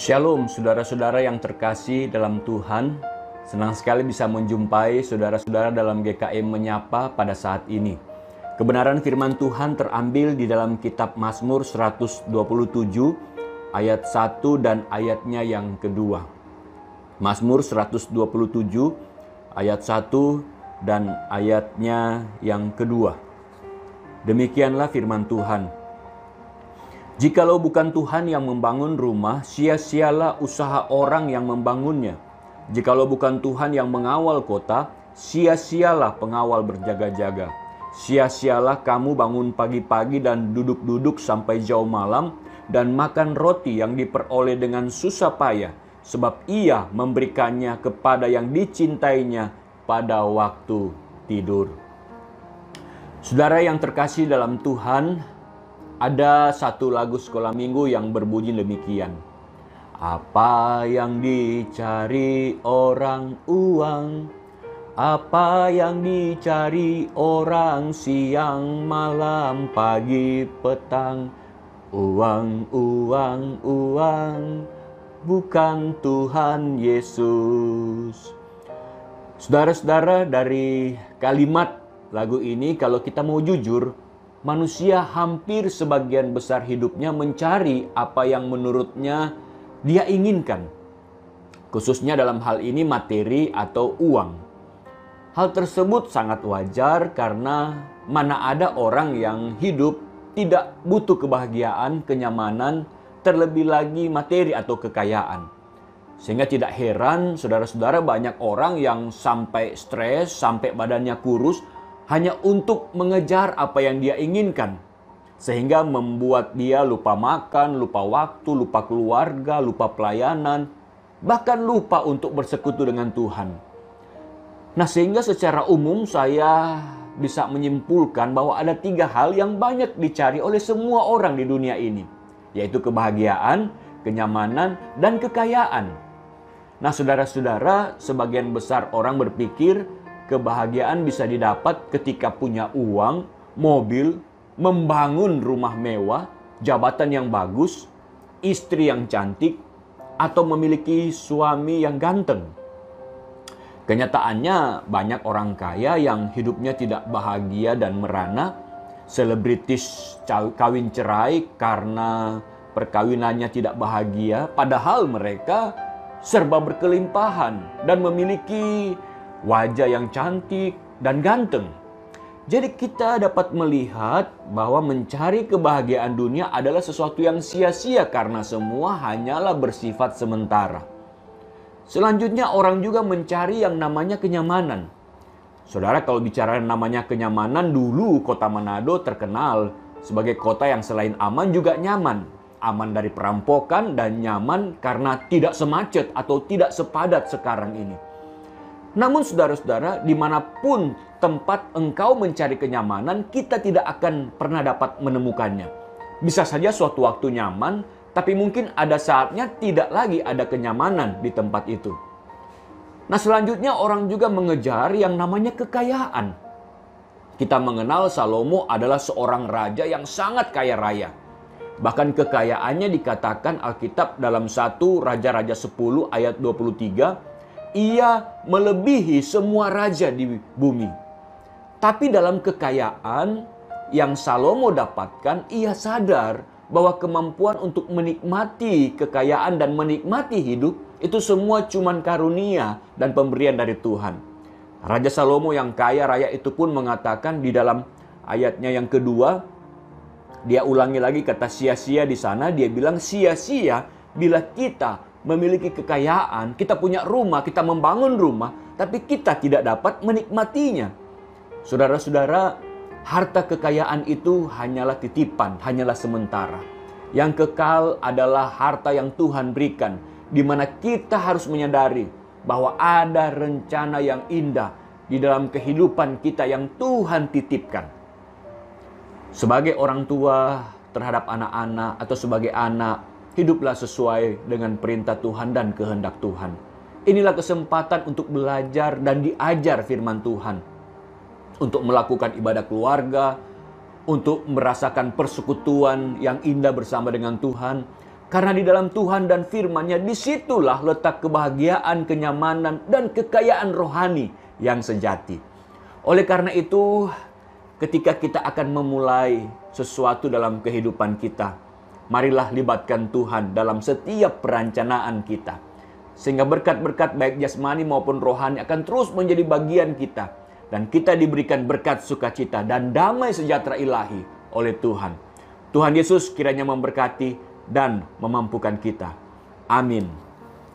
Shalom saudara-saudara yang terkasih dalam Tuhan. Senang sekali bisa menjumpai saudara-saudara dalam GKM Menyapa pada saat ini. Kebenaran firman Tuhan terambil di dalam kitab Mazmur 127 ayat 1 dan ayatnya yang kedua. Mazmur 127 ayat 1 dan ayatnya yang kedua. Demikianlah firman Tuhan. Jikalau bukan Tuhan yang membangun rumah, sia-sialah usaha orang yang membangunnya. Jikalau bukan Tuhan yang mengawal kota, sia-sialah pengawal berjaga-jaga. Sia-sialah kamu bangun pagi-pagi dan duduk-duduk sampai jauh malam dan makan roti yang diperoleh dengan susah payah, sebab ia memberikannya kepada yang dicintainya pada waktu tidur. Saudara yang terkasih dalam Tuhan, ada satu lagu sekolah minggu yang berbunyi demikian. Apa yang dicari orang uang, apa yang dicari orang siang, malam, pagi, petang, uang, uang, uang, bukan Tuhan Yesus. Saudara-saudara dari kalimat lagu ini kalau kita mau jujur, manusia hampir sebagian besar hidupnya mencari apa yang menurutnya dia inginkan, khususnya dalam hal ini materi atau uang. Hal tersebut sangat wajar karena mana ada orang yang hidup tidak butuh kebahagiaan, kenyamanan, terlebih lagi materi atau kekayaan. Sehingga tidak heran saudara-saudara banyak orang yang sampai stres, sampai badannya kurus, hanya untuk mengejar apa yang dia inginkan, sehingga membuat dia lupa makan, lupa waktu, lupa keluarga, lupa pelayanan, bahkan lupa untuk bersekutu dengan Tuhan. Nah, sehingga secara umum saya bisa menyimpulkan bahwa ada tiga hal yang banyak dicari oleh semua orang di dunia ini, yaitu kebahagiaan, kenyamanan, dan kekayaan. Nah, saudara-saudara, sebagian besar orang berpikir Kebahagiaan bisa didapat ketika punya uang, mobil, membangun rumah mewah, jabatan yang bagus, istri yang cantik, atau memiliki suami yang ganteng. Kenyataannya, banyak orang kaya yang hidupnya tidak bahagia dan merana, selebritis kawin cerai karena perkawinannya tidak bahagia, padahal mereka serba berkelimpahan dan memiliki wajah yang cantik dan ganteng. Jadi kita dapat melihat bahwa mencari kebahagiaan dunia adalah sesuatu yang sia-sia karena semua hanyalah bersifat sementara. Selanjutnya orang juga mencari yang namanya kenyamanan. Saudara kalau bicara namanya kenyamanan dulu kota Manado terkenal sebagai kota yang selain aman juga nyaman. Aman dari perampokan dan nyaman karena tidak semacet atau tidak sepadat sekarang ini. Namun saudara-saudara, di mana pun tempat engkau mencari kenyamanan, kita tidak akan pernah dapat menemukannya. Bisa saja suatu waktu nyaman, tapi mungkin ada saatnya tidak lagi ada kenyamanan di tempat itu. Nah selanjutnya orang juga mengejar yang namanya kekayaan. Kita mengenal Salomo adalah seorang raja yang sangat kaya raya. Bahkan kekayaannya dikatakan Alkitab dalam satu Raja-Raja 10 ayat 23, ia melebihi semua raja di bumi. Tapi dalam kekayaan yang Salomo dapatkan, ia sadar bahwa kemampuan untuk menikmati kekayaan dan menikmati hidup itu semua cuman karunia dan pemberian dari Tuhan. Raja Salomo yang kaya raya itu pun mengatakan di dalam ayatnya yang kedua, dia ulangi lagi kata sia-sia di sana, dia bilang sia-sia bila kita memiliki kekayaan, kita punya rumah, kita membangun rumah, tapi kita tidak dapat menikmatinya. Saudara-saudara, harta kekayaan itu hanyalah titipan, hanyalah sementara. Yang kekal adalah harta yang Tuhan berikan, di mana kita harus menyadari bahwa ada rencana yang indah di dalam kehidupan kita yang Tuhan titipkan. Sebagai orang tua terhadap anak-anak atau sebagai anak Hiduplah sesuai dengan perintah Tuhan dan kehendak Tuhan. Inilah kesempatan untuk belajar dan diajar firman Tuhan. Untuk melakukan ibadah keluarga, untuk merasakan persekutuan yang indah bersama dengan Tuhan, Karena di dalam Tuhan dan firman-Nya di situlah letak kebahagiaan, kenyamanan, dan kekayaan rohani yang sejati. Oleh karena itu, ketika kita akan memulai sesuatu dalam kehidupan kita, marilah libatkan Tuhan dalam setiap perencanaan kita. Sehingga berkat-berkat baik jasmani maupun rohani akan terus menjadi bagian kita. Dan kita diberikan berkat sukacita dan damai sejahtera ilahi oleh Tuhan. Tuhan Yesus kiranya memberkati dan memampukan kita. Amin.